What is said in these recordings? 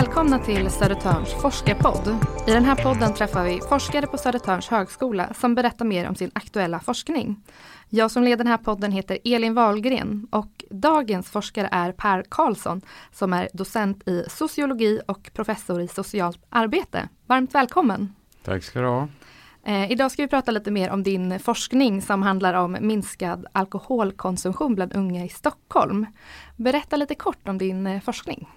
Välkomna till Södertörns forskarpodd. I den här podden träffar vi forskare på Södertörns högskola som berättar mer om sin aktuella forskning. Jag som leder den här podden heter Elin Wahlgren och dagens forskare är Per Karlsson som är docent i sociologi och professor i socialt arbete. Varmt välkommen! Tack ska du ha! Eh, idag ska vi prata lite mer om din forskning som handlar om minskad alkoholkonsumtion bland unga i Stockholm. Berätta lite kort om din eh, forskning.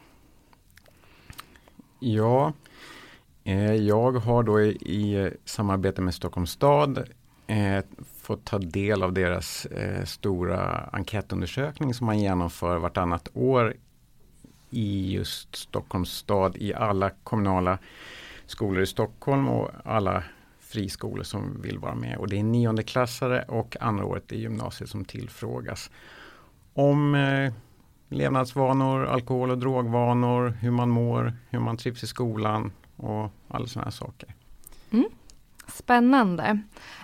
Ja, eh, jag har då i, i samarbete med Stockholms stad eh, fått ta del av deras eh, stora enkätundersökning som man genomför vartannat år i just Stockholms stad i alla kommunala skolor i Stockholm och alla friskolor som vill vara med. Och det är niondeklassare och andra året i gymnasiet som tillfrågas om eh, levnadsvanor, alkohol och drogvanor, hur man mår, hur man trivs i skolan och alla sådana här saker. Mm. Spännande.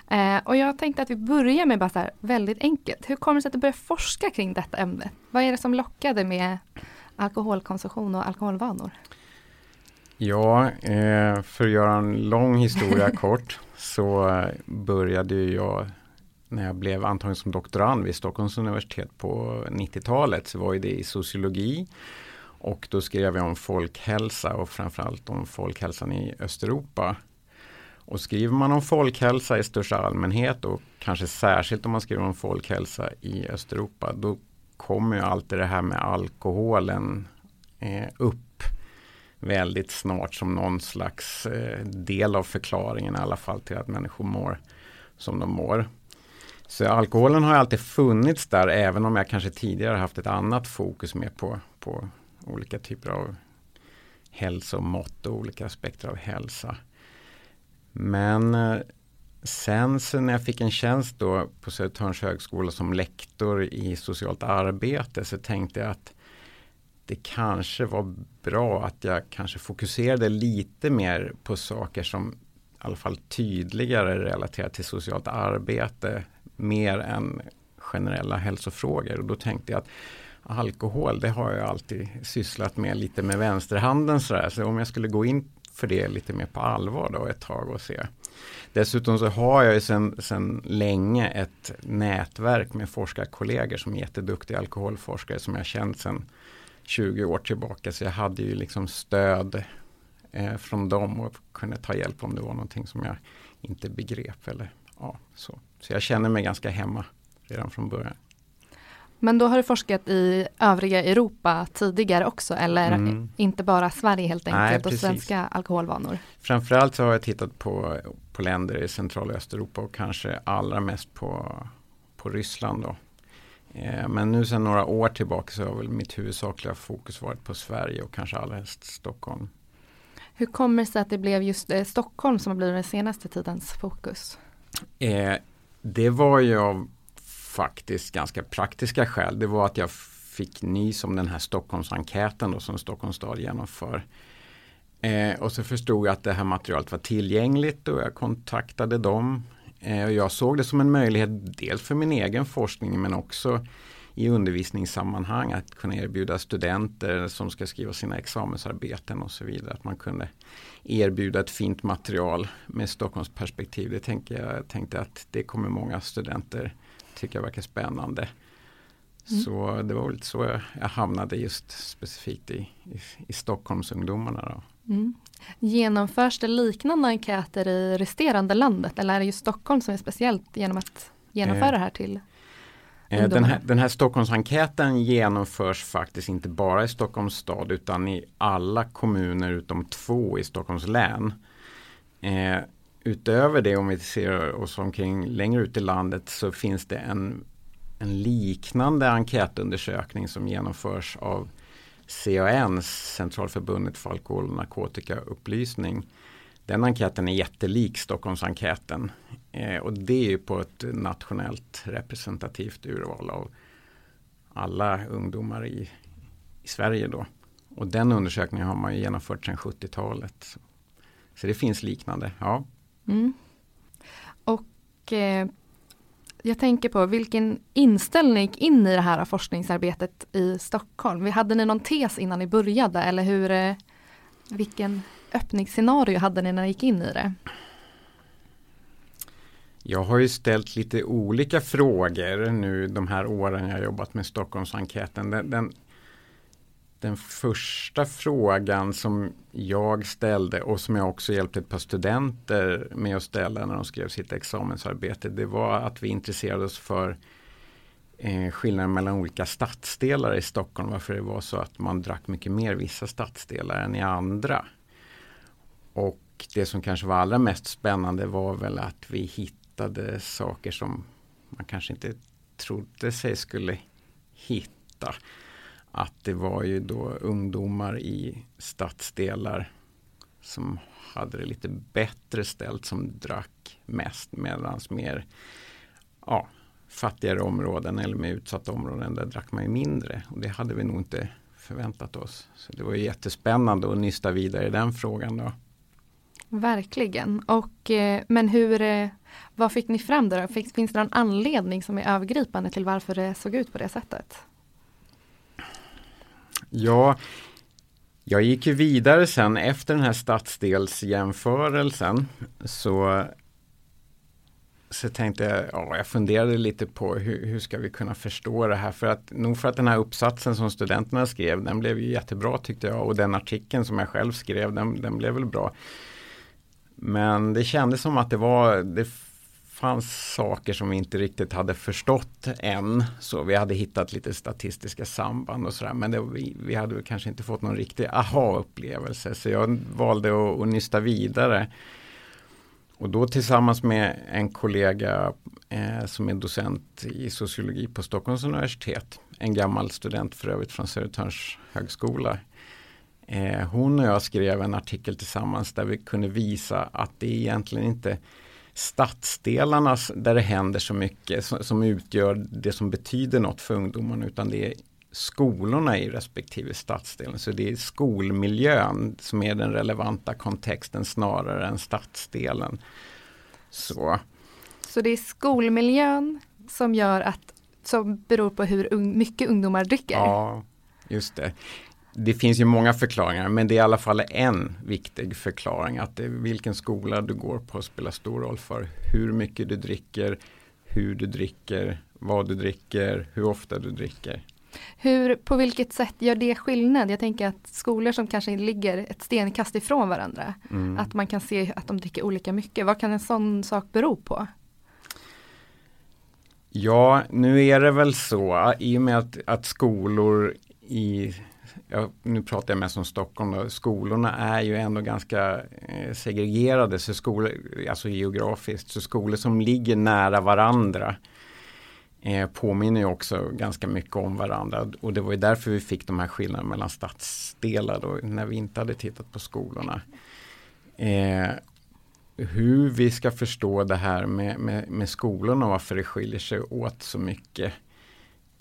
Eh, och jag tänkte att vi börjar med bara så här väldigt enkelt. Hur kommer det sig att du började forska kring detta ämne? Vad är det som lockade med alkoholkonsumtion och alkoholvanor? Ja, eh, för att göra en lång historia kort så började jag när jag blev antagen som doktorand vid Stockholms universitet på 90-talet så var det i sociologi. Och då skrev jag om folkhälsa och framförallt om folkhälsan i Östeuropa. Och skriver man om folkhälsa i största allmänhet och kanske särskilt om man skriver om folkhälsa i Östeuropa då kommer ju alltid det här med alkoholen eh, upp väldigt snart som någon slags eh, del av förklaringen i alla fall till att människor mår som de mår. Så alkoholen har alltid funnits där även om jag kanske tidigare haft ett annat fokus med på, på olika typer av hälsomått och olika aspekter av hälsa. Men eh, sen så när jag fick en tjänst då på Södertörns högskola som lektor i socialt arbete så tänkte jag att det kanske var bra att jag kanske fokuserade lite mer på saker som i alla fall tydligare relaterat till socialt arbete mer än generella hälsofrågor. Och då tänkte jag att alkohol, det har jag alltid sysslat med lite med vänsterhanden sådär. Så om jag skulle gå in för det lite mer på allvar då ett tag och se. Dessutom så har jag ju sedan, sen länge ett nätverk med forskarkollegor som är jätteduktiga alkoholforskare som jag känt sedan 20 år tillbaka. Så jag hade ju liksom stöd eh, från dem och kunde ta hjälp om det var någonting som jag inte begrep. Eller, ja, så. så jag känner mig ganska hemma redan från början. Men då har du forskat i övriga Europa tidigare också eller mm. inte bara Sverige helt enkelt Nej, och svenska alkoholvanor? Framförallt så har jag tittat på, på länder i central och Östeuropa och kanske allra mest på, på Ryssland. Då. Eh, men nu sedan några år tillbaka så har väl mitt huvudsakliga fokus varit på Sverige och kanske allra helst Stockholm. Hur kommer det sig att det blev just eh, Stockholm som har blivit den senaste tidens fokus? Eh, det var ju av faktiskt ganska praktiska skäl. Det var att jag fick nys om den här Stockholmsenkäten då, som Stockholms stad genomför. Eh, och så förstod jag att det här materialet var tillgängligt och jag kontaktade dem. Eh, och jag såg det som en möjlighet dels för min egen forskning men också i undervisningssammanhang att kunna erbjuda studenter som ska skriva sina examensarbeten och så vidare. Att man kunde erbjuda ett fint material med Stockholms perspektiv. Det tänkte jag tänkte att det kommer många studenter tycka verkar spännande. Mm. Så det var lite så jag, hamnade just specifikt i, i, i Stockholmsungdomarna. Då. Mm. Genomförs det liknande enkäter i resterande landet eller är det just Stockholm som är speciellt genom att genomföra eh, det här till den här, den här Stockholmsenkäten genomförs faktiskt inte bara i Stockholms stad utan i alla kommuner utom två i Stockholms län. Eh, utöver det om vi ser oss omkring längre ut i landet så finns det en, en liknande enkätundersökning som genomförs av CAN, Centralförbundet för alkohol och narkotikaupplysning. Den enkäten är jättelik Stockholmsenkäten. Eh, och det är på ett nationellt representativt urval av alla ungdomar i, i Sverige då. Och den undersökningen har man genomfört sedan 70-talet. Så, det finns liknande, ja. Mm. Och eh, jag tänker på vilken inställning gick in i det här forskningsarbetet i Stockholm. Hade ni någon tes innan ni började eller hur, eh, Vilken öppningsscenario hade ni när ni gick in i det? Jag har ju ställt lite olika frågor nu de här åren jag jobbat med Stockholmsenkäten. Den, den, den första frågan som jag ställde och som jag också hjälpte ett par studenter med att ställa när de skrev sitt examensarbete. Det var att vi intresserade oss för eh, skillnaden mellan olika stadsdelar i Stockholm. Varför det var så att man drack mycket mer vissa stadsdelar än i andra. Och det som kanske var allra mest spännande var väl att vi hittade saker som man kanske inte trodde sig skulle hitta. Att det var ju då ungdomar i stadsdelar som hade det lite bättre ställt som drack mest medan mer ja, fattigare områden eller med utsatta områden där drack man ju mindre. Och det hade vi nog inte förväntat oss. Så det var jättespännande att nysta vidare i den frågan då. Verkligen. Och, eh, men hur, eh, vad fick ni fram där? Finns det någon anledning som är övergripande till varför det såg ut på det sättet? Ja, jag gick ju vidare sen efter den här stadsdelsjämförelsen så så tänkte jag, ja, jag funderade lite på hur, hur, ska vi kunna förstå det här för att nog för att den här uppsatsen som studenterna skrev den blev ju jättebra tyckte jag och den artikeln som jag själv skrev den, den blev väl bra. Men det kändes som att det var det fanns saker som vi inte riktigt hade förstått än. Så vi hade hittat lite statistiska samband och sådär. Men det, vi, vi hade kanske inte fått någon riktig aha-upplevelse. Så jag valde att, att nysta vidare. Och då tillsammans med en kollega eh, som är docent i sociologi på Stockholms universitet. En gammal student för övrigt från Södertörns högskola. Eh, hon och jag skrev en artikel tillsammans där vi kunde visa att det egentligen inte stadsdelarna där det händer så mycket som, som utgör det som betyder något för ungdomarna utan det är skolorna i respektive stadsdelen. Så det är skolmiljön som är den relevanta kontexten snarare än stadsdelen. Så, så det är skolmiljön som gör att som beror på hur un mycket ungdomar dricker? Ja, just det det finns ju många förklaringar men det är i alla fall en viktig förklaring att det, vilken skola du går på spelar stor roll för hur mycket du dricker, hur du dricker, vad du dricker, hur ofta du dricker. Hur, på vilket sätt gör det skillnad? Jag tänker att skolor som kanske ligger ett stenkast ifrån varandra, mm. att man kan se att de dricker olika mycket. Vad kan en sån sak bero på? Ja, nu är det väl så i och med att, att skolor i ja, nu pratar jag mest om Stockholm, då. skolorna är ju ändå ganska eh, segregerade, så skolor, alltså geografiskt, så skolor som ligger nära varandra eh, påminner ju också ganska mycket om varandra och det var ju därför vi fick de här skillnaderna mellan stadsdelar då, när vi inte hade tittat på skolorna. Eh, hur vi ska förstå det här med, med, med skolorna och varför det skiljer sig åt så mycket Eh,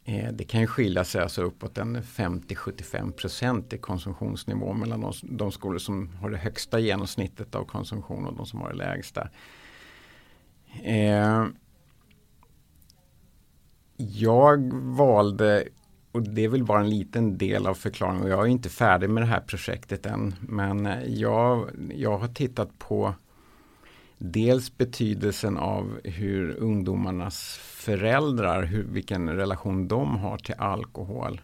Eh, det kan ju skilja sig alltså uppåt en 50-75% i konsumtionsnivå mellan de, de, skolor som har det högsta genomsnittet av konsumtion och de som har det lägsta. Eh, jag valde, och det är väl bara en liten del av förklaringen, och jag är inte färdig med det här projektet än, men jag, jag har tittat på dels betydelsen av hur ungdomarnas föräldrar, hur, vilken relation de har till alkohol.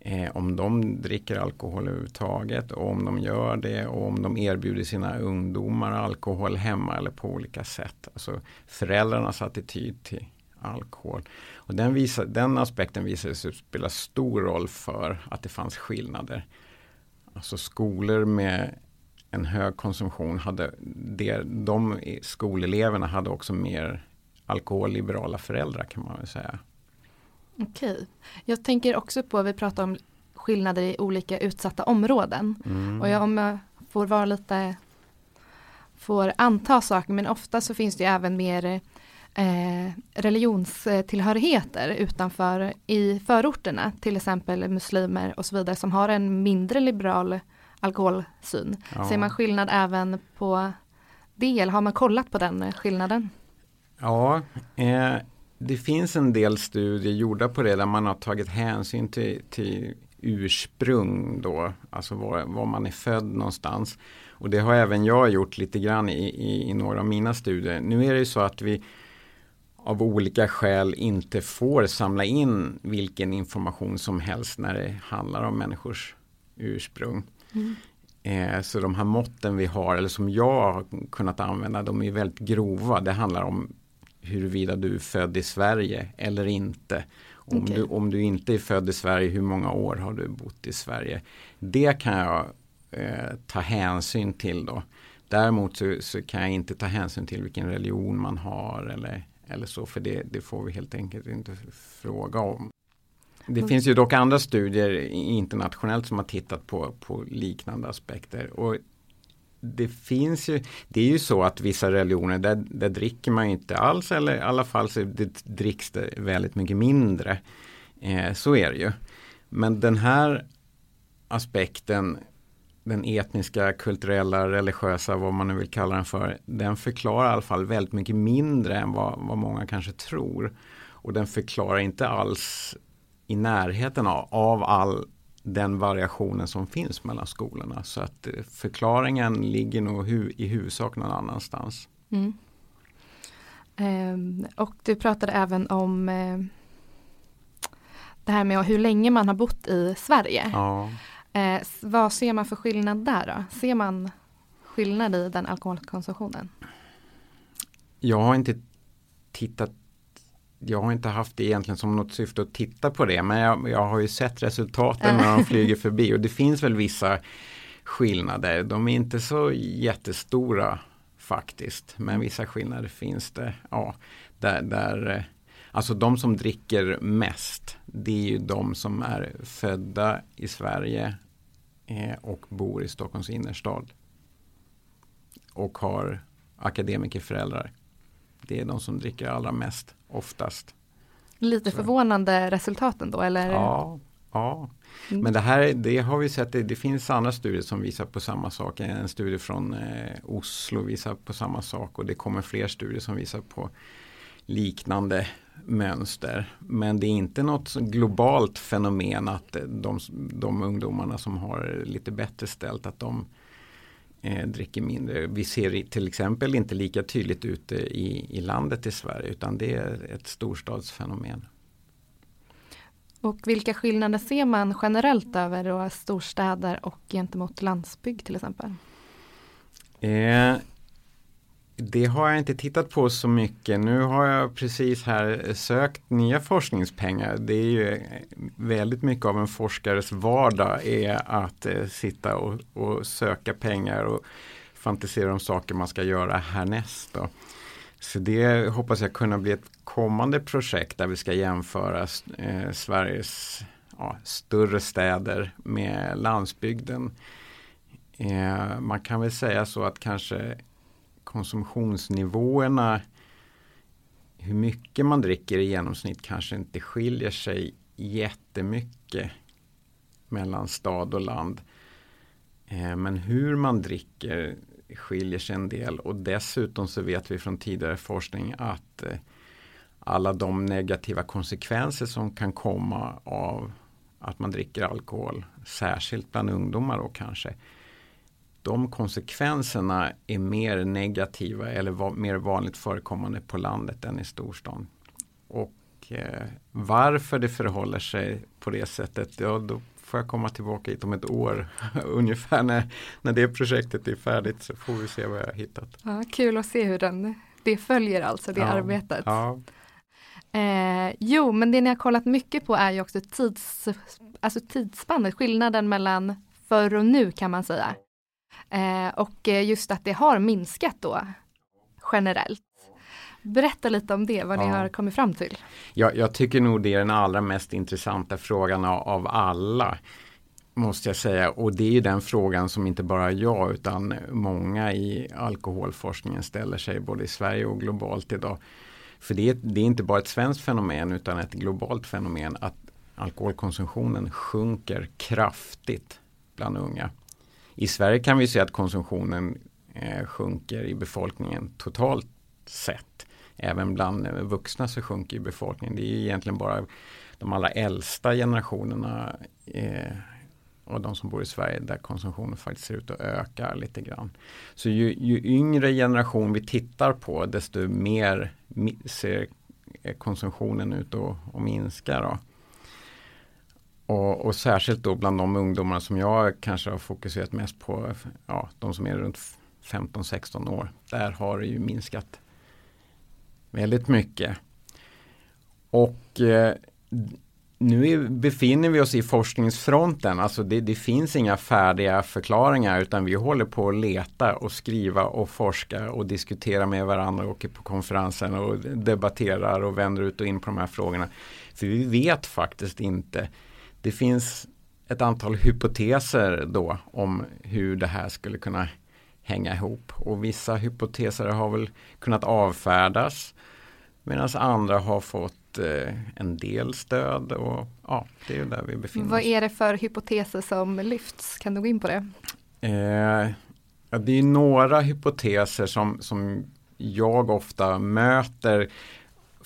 Eh, om de dricker alkohol överhuvudtaget och om de gör det och om de erbjuder sina ungdomar alkohol hemma eller på olika sätt. Alltså föräldrarnas attityd till alkohol. Och den, visar, den aspekten visade sig spela stor roll för att det fanns skillnader. Alltså skolor med en hög konsumtion hade det, de skoleleverna hade också mer alkoholliberala föräldrar kan man väl säga. Okej. Jag tänker också på, vi pratar om skillnader i olika utsatta områden. Mm. Och jag, om jag får vara lite, får anta saker, men ofta så finns det även mer eh, religionstillhörigheter utanför i förorterna, till exempel muslimer och så vidare som har en mindre liberal alkoholsyn. Ja. Ser man skillnad även på det, eller har man kollat på den skillnaden? Ja, eh, det finns en del studier gjorda på det där man har tagit hänsyn till, till ursprung då, alltså var, var, man är född någonstans. Och det har även jag gjort lite grann i, i, i några av mina studier. Nu är det ju så att vi av olika skäl inte får samla in vilken information som helst när det handlar om människors ursprung. Mm. Eh, så de här måtten vi har, eller som jag har kunnat använda, de är väldigt grova. Det handlar om huruvida du är född i Sverige eller inte. Om, okay. du, om du inte är född i Sverige, hur många år har du bott i Sverige? Det kan jag eh, ta hänsyn till då. Däremot så, så, kan jag inte ta hänsyn till vilken religion man har eller, eller så, för det, det får vi helt enkelt inte fråga om. Det finns ju dock andra studier internationellt som har tittat på, på liknande aspekter. Och det finns ju, det är ju så att vissa religioner där, där dricker man inte alls eller i alla fall så det dricks det väldigt mycket mindre. Eh, så är det ju. Men den här aspekten, den etniska, kulturella, religiösa, vad man nu vill kalla den för, den förklarar i alla fall väldigt mycket mindre än vad, vad många kanske tror. Och den förklarar inte alls i närheten av, av all den variationen som finns mellan skolorna. Så att eh, förklaringen ligger nog hu i huvudsak någon annanstans. Mm. Um, och du pratade även om uh, det här med hur länge man har bott i Sverige. Ja. Uh, vad ser man för skillnad där då? Ser man skillnad i den alkoholkonsumtionen? Jag har inte tittat jag har inte haft det egentligen som något syfte att titta på det men jag, jag har ju sett resultaten när de flyger förbi och det finns väl vissa skillnader. De är inte så jättestora faktiskt men vissa skillnader finns det. Ja, där, där, eh, alltså de som dricker mest det är ju de som är födda i Sverige eh, och bor i Stockholms innerstad. Och har akademikerföräldrar. Det är de som dricker allra mest oftast. Lite Så. förvånande resultaten då eller? Ja, ja. Mm. men det här det har vi sett, det, det, finns andra studier som visar på samma sak. En studie från eh, Oslo visar på samma sak och det kommer fler studier som visar på liknande mönster. Men det är inte något globalt fenomen att de, de ungdomarna som har lite bättre ställt att de eh, dricker mindre. Vi ser till exempel inte lika tydligt ute i, i landet i Sverige utan det är ett storstadsfenomen. Och vilka skillnader ser man generellt över då storstäder och gentemot landsbygd till exempel? Eh, det har jag inte tittat på så mycket. Nu har jag precis här sökt nya forskningspengar. Det är ju eh, väldigt mycket av en forskares vardag är att eh, sitta och, och, söka pengar och fantisera om saker man ska göra härnäst. Då. Så det hoppas jag kunna bli ett kommande projekt där vi ska jämföra eh, Sveriges ja, större städer med landsbygden. Eh, man kan väl säga så att kanske konsumtionsnivåerna hur mycket man dricker i genomsnitt kanske inte skiljer sig jättemycket mellan stad och land. Eh, men hur man dricker skiljer sig en del och dessutom så vet vi från tidigare forskning att eh, alla de negativa konsekvenser som kan komma av att man dricker alkohol, särskilt bland ungdomar då kanske, de konsekvenserna är mer negativa eller var, mer vanligt förekommande på landet än i storstan. Och eh, varför det förhåller sig på det sättet, ja då får jag komma tillbaka hit om ett år ungefär när, när det projektet är färdigt så får vi se vad jag har hittat. Ja, kul att se hur den, det följer alltså det ja, arbetet. Ja. Eh, jo, men det ni har kollat mycket på är ju också tids, alltså tidsspannet, skillnaden mellan förr och nu kan man säga. Eh, och eh, just att det har minskat då generellt. Berätta lite om det, vad ja. ni har kommit fram till. Ja, jag tycker nog det är den allra mest intressanta frågan av, av alla. Måste jag säga och det är den frågan som inte bara jag utan många i alkoholforskningen ställer sig både i Sverige och globalt idag. För det är, det är inte bara ett svenskt fenomen utan ett globalt fenomen att alkoholkonsumtionen sjunker kraftigt bland unga. I Sverige kan vi se att konsumtionen eh, sjunker i befolkningen totalt sett. även bland vuxna så sjunker befolkningen. Det är egentligen bara de allra äldsta generationerna eh, och de som bor i Sverige där konsumtionen faktiskt ser ut att öka lite grann. Så ju, ju yngre generation vi tittar på desto mer ser eh, konsumtionen ut att, minska. Då. Och, och, särskilt då bland de ungdomar som jag kanske har fokuserat mest på, ja, de som är runt 15-16 år. Där har det ju minskat väldigt mycket. Och eh, nu är, befinner vi oss i forskningsfronten, alltså det, det, finns inga färdiga förklaringar utan vi håller på att leta och skriva och forska och diskutera med varandra och åker på konferensen och debatterar och vänder ut och in på de här frågorna. För vi vet faktiskt inte. Det finns ett antal hypoteser då om hur det här skulle kunna hänga ihop och vissa hypoteser har väl kunnat avfärdas medan andra har fått eh, en del stöd och ja, det är där vi befinner oss. Vad är det för hypoteser som lyfts? Kan du gå in på det? Eh, ja, det är några hypoteser som, som jag ofta möter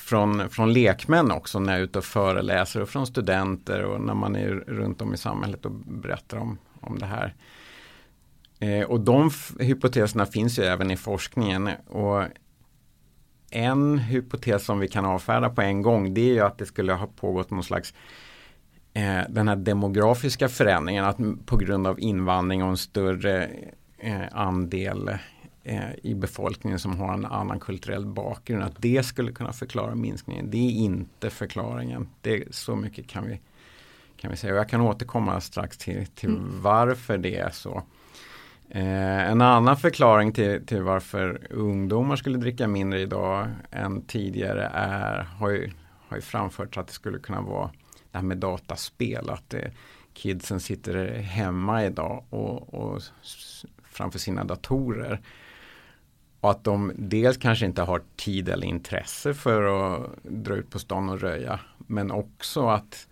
från, från lekmän också när jag är ute och föreläser och från studenter och när man är runt om i samhället och berättar om, om det här. Eh, och de hypoteserna finns ju även i forskningen och en hypotes som vi kan avfärda på en gång det är ju att det skulle ha pågått någon slags eh, den här demografiska förändringen att på grund av invandring och en större eh, andel eh, i befolkningen som har en annan kulturell bakgrund att det skulle kunna förklara minskningen. Det är inte förklaringen. Det, så mycket kan vi, kan vi säga och jag kan återkomma strax till, till mm. varför det är så. Eh, en annan förklaring till, till varför ungdomar skulle dricka mindre idag än tidigare är, har ju, har ju framförts att det skulle kunna vara det här med dataspel. Att det, kidsen sitter hemma idag och, och framför sina datorer. Och att de dels kanske inte har tid eller intresse för att dra ut på stan och röja. Men också att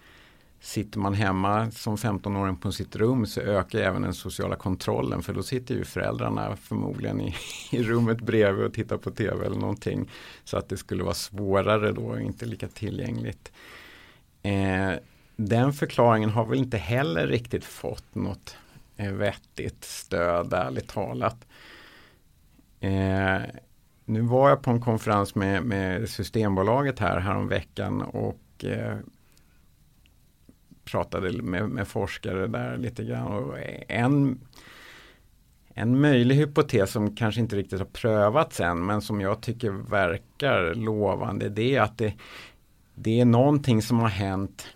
Sitter man hemma som 15-åring på sitt rum så ökar även den sociala kontrollen för då sitter ju föräldrarna förmodligen i, i rummet bredvid och tittar på tv eller någonting. Så att det skulle vara svårare då och inte lika tillgängligt. Eh, den förklaringen har väl inte heller riktigt fått något eh, vettigt stöd ärligt talat. Eh, nu var jag på en konferens med, med Systembolaget här häromveckan och eh, pratade med, med forskare där lite grann. Och en, en möjlig hypotes som kanske inte riktigt har prövats än men som jag tycker verkar lovande det är att det, det är någonting som har hänt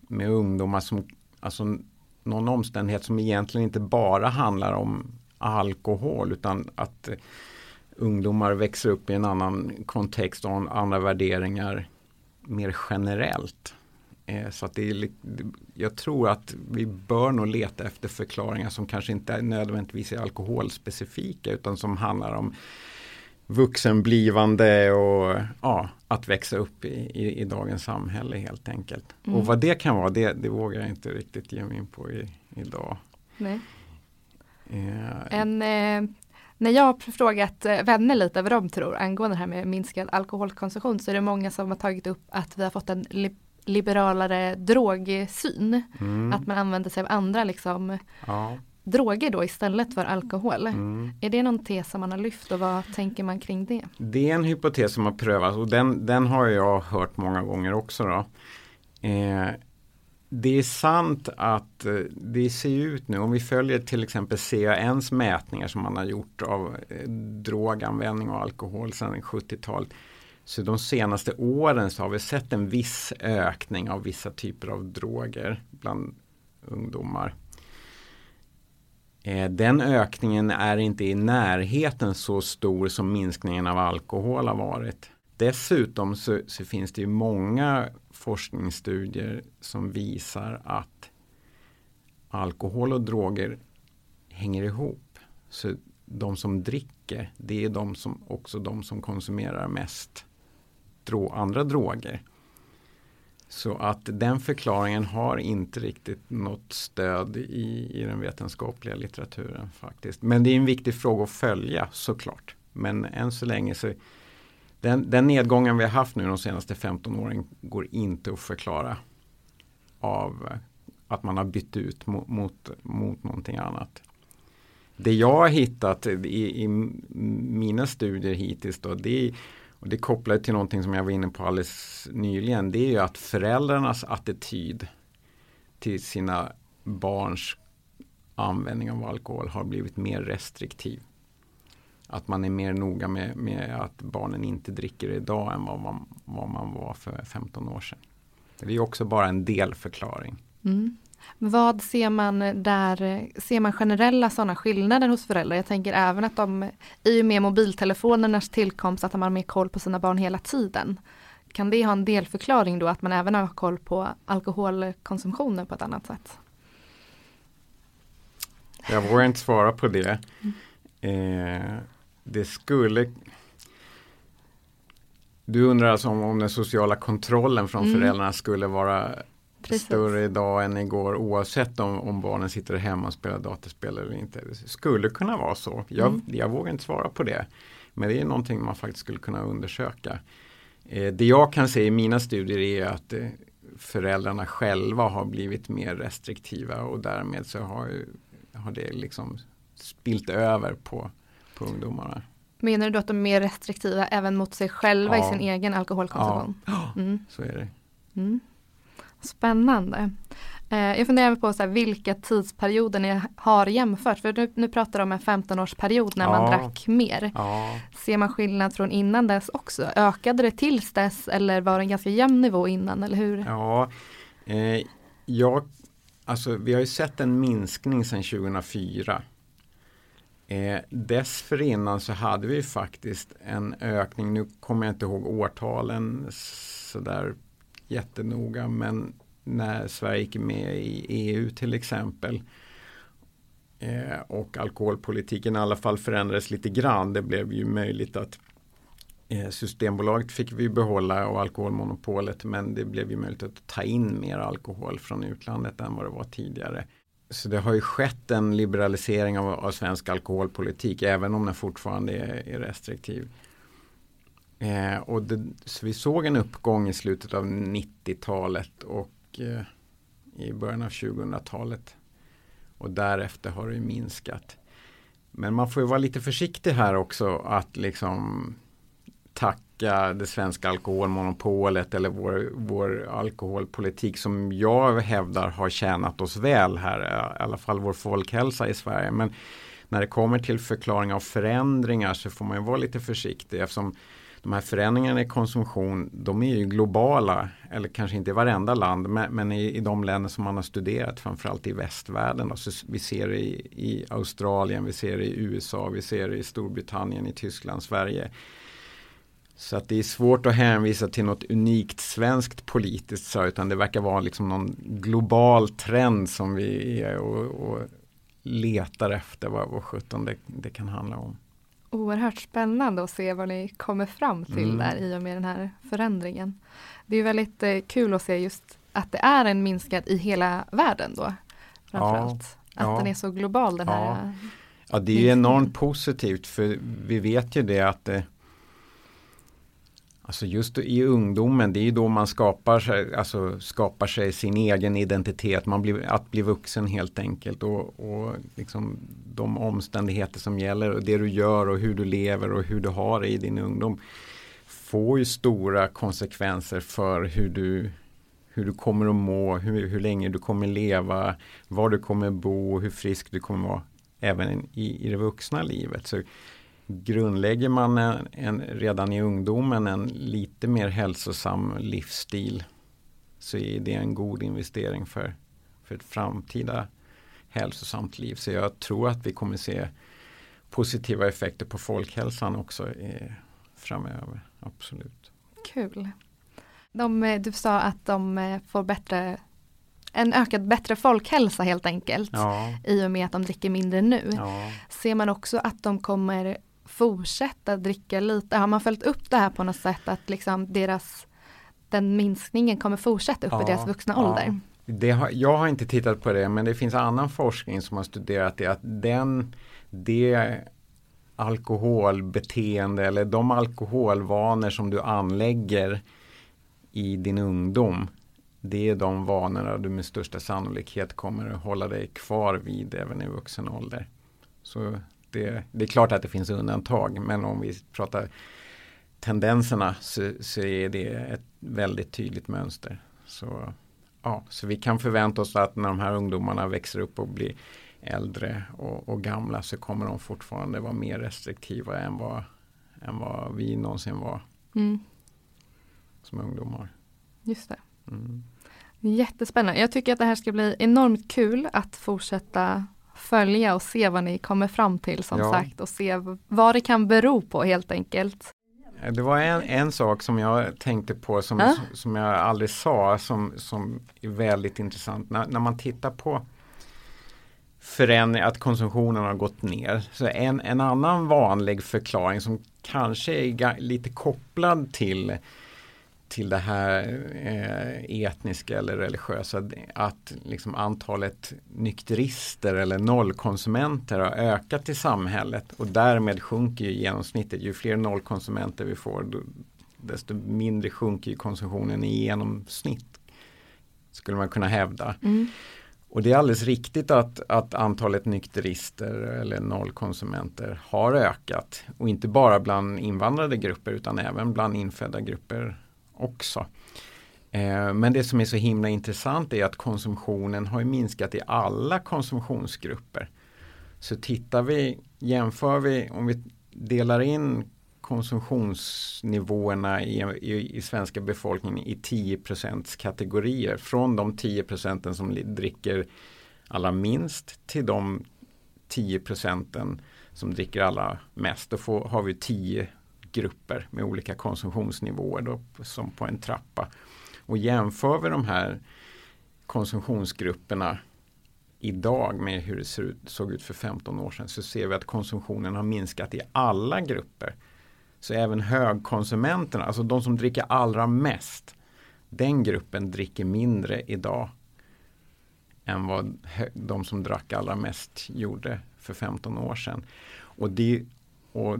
med ungdomar som, alltså någon omständighet som egentligen inte bara handlar om alkohol utan att ungdomar växer upp i en annan kontext och andra värderingar mer generellt. Eh, så att det är, jag tror att vi bör nog leta efter förklaringar som kanske inte är nödvändigtvis är alkoholspecifika utan som handlar om vuxenblivande och ja, att växa upp i, i, i dagens samhälle helt enkelt. Mm. Och vad det kan vara det, det vågar jag inte riktigt ge mig in på i, idag. Nej. Uh, en, eh, när jag har frågat eh, vänner lite vad de tror angående det här med minskad alkoholkonsumtion så är det många som har tagit upp att vi har fått en liberalare drogsyn. Mm. Att man använder sig av andra liksom, ja. droger då istället för alkohol. Mm. Är det någon tes som man har lyft och vad tänker man kring det? Det är en hypotes som har prövats och den, den har jag hört många gånger också. Då. Eh, det är sant att eh, det ser ut nu, om vi följer till exempel CANs mätningar som man har gjort av eh, droganvändning och alkohol sedan 70-talet så de senaste åren så har vi sett en viss ökning av vissa typer av droger bland ungdomar. Eh, den ökningen är inte i närheten så stor som minskningen av alkohol har varit. Dessutom så, så finns det ju många forskningsstudier som visar att alkohol och droger hänger ihop. Så de som dricker, det är de som, också de som konsumerar mest dro andra droger. Så att den förklaringen har inte riktigt något stöd i, i den vetenskapliga litteraturen faktiskt. Men det är en viktig fråga att följa såklart. Men än så länge så den, den nedgången vi har haft nu de senaste 15 åren går inte att förklara av eh, att man har bytt ut mot, mot, mot någonting annat. Det jag har hittat i, i mina studier hittills då, det är, och det kopplar till någonting som jag var inne på alldeles nyligen, det är ju att föräldrarnas attityd till sina barns användning av alkohol har blivit mer restriktiv. Att man är mer noga med, med att barnen inte dricker idag än vad man, vad man var för 15 år sedan. Det är också bara en delförklaring. Mm. Vad ser man där, ser man generella sådana skillnader hos föräldrar? Jag tänker även att de i och med mobiltelefonernas tillkomst att de har mer koll på sina barn hela tiden. Kan det ha en delförklaring då att man även har koll på alkoholkonsumtionen på ett annat sätt? Jag vågar inte svara på det. Eh, det skulle Du undrar alltså om, om den sociala kontrollen från mm. föräldrarna skulle vara Precis. större idag än igår oavsett om, om barnen sitter hemma och spelar dataspel eller inte. Det skulle kunna vara så. Jag, mm. jag vågar inte svara på det. Men det är någonting man faktiskt skulle kunna undersöka. Eh, det jag kan se i mina studier är att eh, föräldrarna själva har blivit mer restriktiva och därmed så har, har det liksom spilt över på, på ungdomarna. Menar du att de är mer restriktiva även mot sig själva ja. i sin egen alkoholkonsumtion? Ja, mm. så är det. Mm. Spännande. Eh, jag funderar på så här, vilka tidsperioder ni har jämfört. För nu, nu pratar du om en 15-årsperiod när ja. man drack mer. Ja. Ser man skillnad från innan dess också? Ökade det tills dess eller var det en ganska jämn nivå innan? Eller hur? Ja, eh, jag, alltså, vi har ju sett en minskning sedan 2004. Eh, dessförinnan så hade vi faktiskt en ökning, nu kommer jag inte ihåg årtalen sådär jättenoga men när Sverige gick med i EU till exempel eh, och alkoholpolitiken i alla fall förändrades lite grann. Det blev ju möjligt att eh, Systembolaget fick vi behålla och alkoholmonopolet men det blev ju möjligt att ta in mer alkohol från utlandet än vad det var tidigare. Så det har ju skett en liberalisering av, av svensk alkoholpolitik även om den fortfarande är, är restriktiv. Eh, och det, så vi såg en uppgång i slutet av 90-talet och eh, i början av 2000-talet. Och därefter har det minskat. Men man får ju vara lite försiktig här också att liksom tacka det svenska alkoholmonopolet eller vår, vår alkoholpolitik som jag hävdar har tjänat oss väl här, eh, i alla fall vår folkhälsa i Sverige. Men när det kommer till förklaring av förändringar så får man ju vara lite försiktig eftersom de här förändringarna i konsumtion de är ju globala eller kanske inte i varenda land men, men i, i, de länder som man har studerat framförallt i västvärlden. Då. Så vi ser det i, i Australien, vi ser det i USA, vi ser det i Storbritannien, i Tyskland, Sverige. Så att det är svårt att hänvisa till något unikt svenskt politiskt så, utan det verkar vara liksom någon global trend som vi är och, och letar efter vad, vad sjutton det, det kan handla om oerhört spännande att se vad ni kommer fram till mm. där i och med den här förändringen. Det är väldigt eh, kul att se just att det är en minskad i hela världen då. Framförallt. Ja, att ja. den är så global den här. Ja, det är ju enormt positivt för vi vet ju det att det, Alltså just i ungdomen, det är då man skapar sig, alltså skapar sig sin egen identitet, man blir, att bli vuxen helt enkelt. Och, och liksom de omständigheter som gäller och det du gör och hur du lever och hur du har det i din ungdom får ju stora konsekvenser för hur du, hur du kommer att må, hur, hur länge du kommer leva, var du kommer bo, hur frisk du kommer vara även i, i det vuxna livet. Så grundlägger man en, en, redan i ungdomen en lite mer hälsosam livsstil så är det en god investering för, för ett framtida hälsosamt liv. Så jag tror att vi kommer se positiva effekter på folkhälsan också eh, framöver. Absolut. Kul. De, eh, du sa att de eh, får bättre en ökad bättre folkhälsa helt enkelt. Ja. I och med att de dricker mindre nu. Ja. Ser man också att de kommer fortsätta dricka lite? Har man följt upp det här på något sätt att liksom deras den minskningen kommer fortsätta upp ja, i deras vuxna ja. ålder? Det har, jag har inte tittat på det men det finns annan forskning som har studerat det att den det alkoholbeteende eller de alkoholvanor som du anlägger i din ungdom. Det är de vanorna du med största sannolikhet kommer att hålla dig kvar vid även i vuxen ålder. Så det, det är klart att det finns undantag men om vi pratar tendenserna så, så är det ett väldigt tydligt mönster. Så, ja, så vi kan förvänta oss att när de här ungdomarna växer upp och blir äldre och, och gamla så kommer de fortfarande vara mer restriktiva än vad, än vad vi någonsin var mm. som ungdomar. Just det. Mm. Jättespännande. Jag tycker att det här ska bli enormt kul att fortsätta följa och se vad ni kommer fram till som ja. sagt och se vad det kan bero på helt enkelt. Det var en, en sak som jag tänkte på som, äh? som jag aldrig sa som, som är väldigt intressant. När, när man tittar på förändring, att konsumtionen har gått ner. Så en, en annan vanlig förklaring som kanske är lite kopplad till till det här eh, etniska eller religiösa att liksom antalet nykterister eller nollkonsumenter har ökat i samhället och därmed sjunker genomsnittet. Ju fler nollkonsumenter vi får desto mindre sjunker konsumtionen i genomsnitt. Skulle man kunna hävda. Mm. Och det är alldeles riktigt att, att antalet nykterister eller nollkonsumenter har ökat. Och inte bara bland invandrade grupper utan även bland infödda grupper också. Eh, men det som är så himla intressant är att konsumtionen har minskat i alla konsumtionsgrupper. Så tittar vi, jämför vi, om vi delar in konsumtionsnivåerna i, i, i svenska befolkningen i 10 kategorier. Från de 10 procenten som dricker allra minst till de 10 procenten som dricker allra mest. Då får, har vi 10 grupper med olika konsumtionsnivåer då, som på en trappa. Och jämför vi de här konsumtionsgrupperna idag med hur det ut, såg ut för 15 år sedan så ser vi att konsumtionen har minskat i alla grupper. Så även högkonsumenterna, alltså de som dricker allra mest, den gruppen dricker mindre idag än vad de som drack allra mest gjorde för 15 år sedan. Och, det, och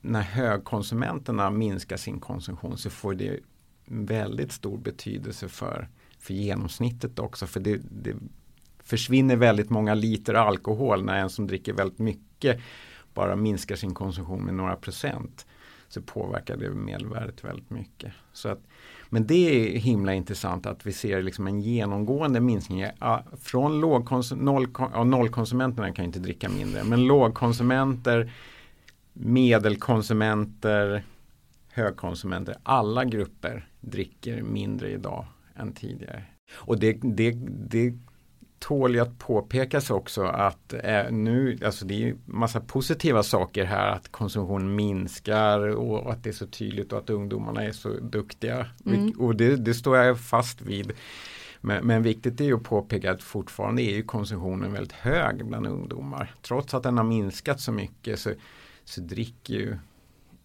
när högkonsumenterna minskar sin konsumtion så får det väldigt stor betydelse för, för genomsnittet också. För det, det försvinner väldigt många liter alkohol när en som dricker väldigt mycket bara minskar sin konsumtion med några procent. Så påverkar det medelvärdet väldigt mycket. Så att, men det är himla intressant att vi ser liksom en genomgående minskning. Från lågkonsumenterna, noll, ja, nollkonsumenterna kan inte dricka mindre men lågkonsumenter medelkonsumenter, högkonsumenter, alla grupper dricker mindre idag än tidigare. Och det, det, det tål ju att påpekas också att eh, nu, alltså det är massa positiva saker här att konsumtionen minskar och att det är så tydligt och att ungdomarna är så duktiga. Mm. Och det, det, står jag fast vid. Men, men, viktigt är ju att påpeka att fortfarande är ju konsumtionen väldigt hög bland ungdomar. Trots att den har minskat så mycket så så dricker ju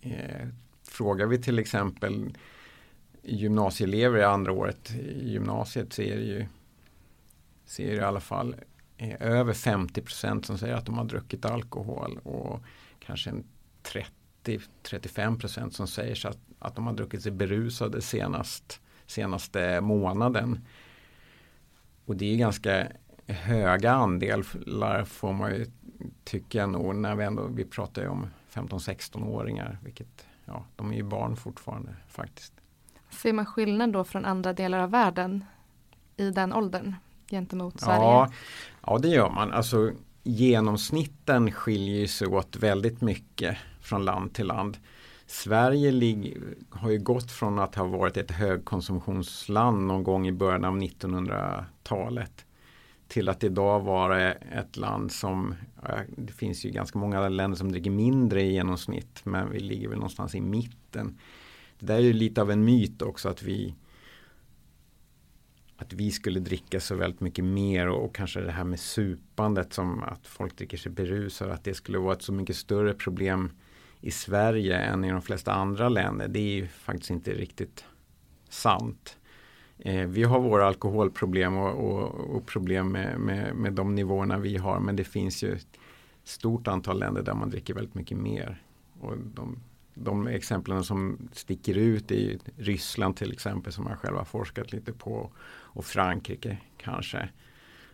eh, Frågar vi till exempel gymnasieelever i andra året i gymnasiet så är det ju ser i alla fall eh, över 50 procent som säger att de har druckit alkohol och kanske en 30-35 procent som säger så att, att de har druckit sig berusade senast, senaste månaden. Och det är ganska höga andelar får man ju tycker jag nog när vi ändå, vi pratar ju om 15-16-åringar, vilket, ja, de är ju barn fortfarande faktiskt. Ser man skillnad då från andra delar av världen i den åldern gentemot Sverige? Ja, ja det gör man. Alltså genomsnitten skiljer sig åt väldigt mycket från land till land. Sverige har ju gått från att ha varit ett högkonsumtionsland någon gång i början av 1900-talet till att idag vara ett land som, det finns ju ganska många länder som dricker mindre i genomsnitt men vi ligger väl någonstans i mitten. Det där är ju lite av en myt också att vi att vi skulle dricka så väldigt mycket mer och, och kanske det här med supandet som att folk dricker sig berusade att det skulle vara ett så mycket större problem i Sverige än i de flesta andra länder. Det är ju faktiskt inte riktigt sant. Eh, vi har våra alkoholproblem och, och, och problem med, med, med, de nivåerna vi har men det finns ju ett stort antal länder där man dricker väldigt mycket mer. Och de, de exemplen som sticker ut är Ryssland till exempel som jag själv har forskat lite på och Frankrike kanske.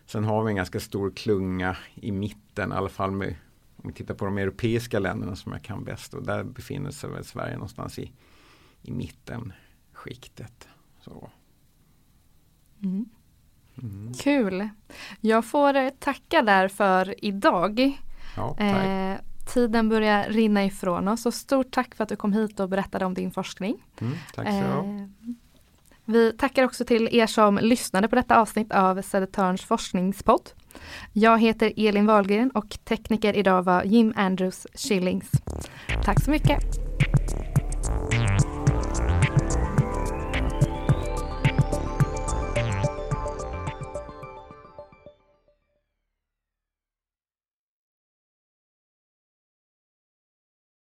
Sen har vi en ganska stor klunga i mitten, i alla fall med, om vi tittar på de europeiska länderna som jag kan bäst och där befinner sig väl Sverige någonstans i, i mitten skiktet. Så. Mm. Mm. Kul! Jag får tacka där för idag. Ja, eh, tiden börjar rinna ifrån oss och stort tack för att du kom hit och berättade om din forskning. Mm, tack så eh, vi tackar också till er som lyssnade på detta avsnitt av Södertörns forskningspodd. Jag heter Elin Wahlgren och tekniker idag var Jim Andrews Schillings. Tack så mycket!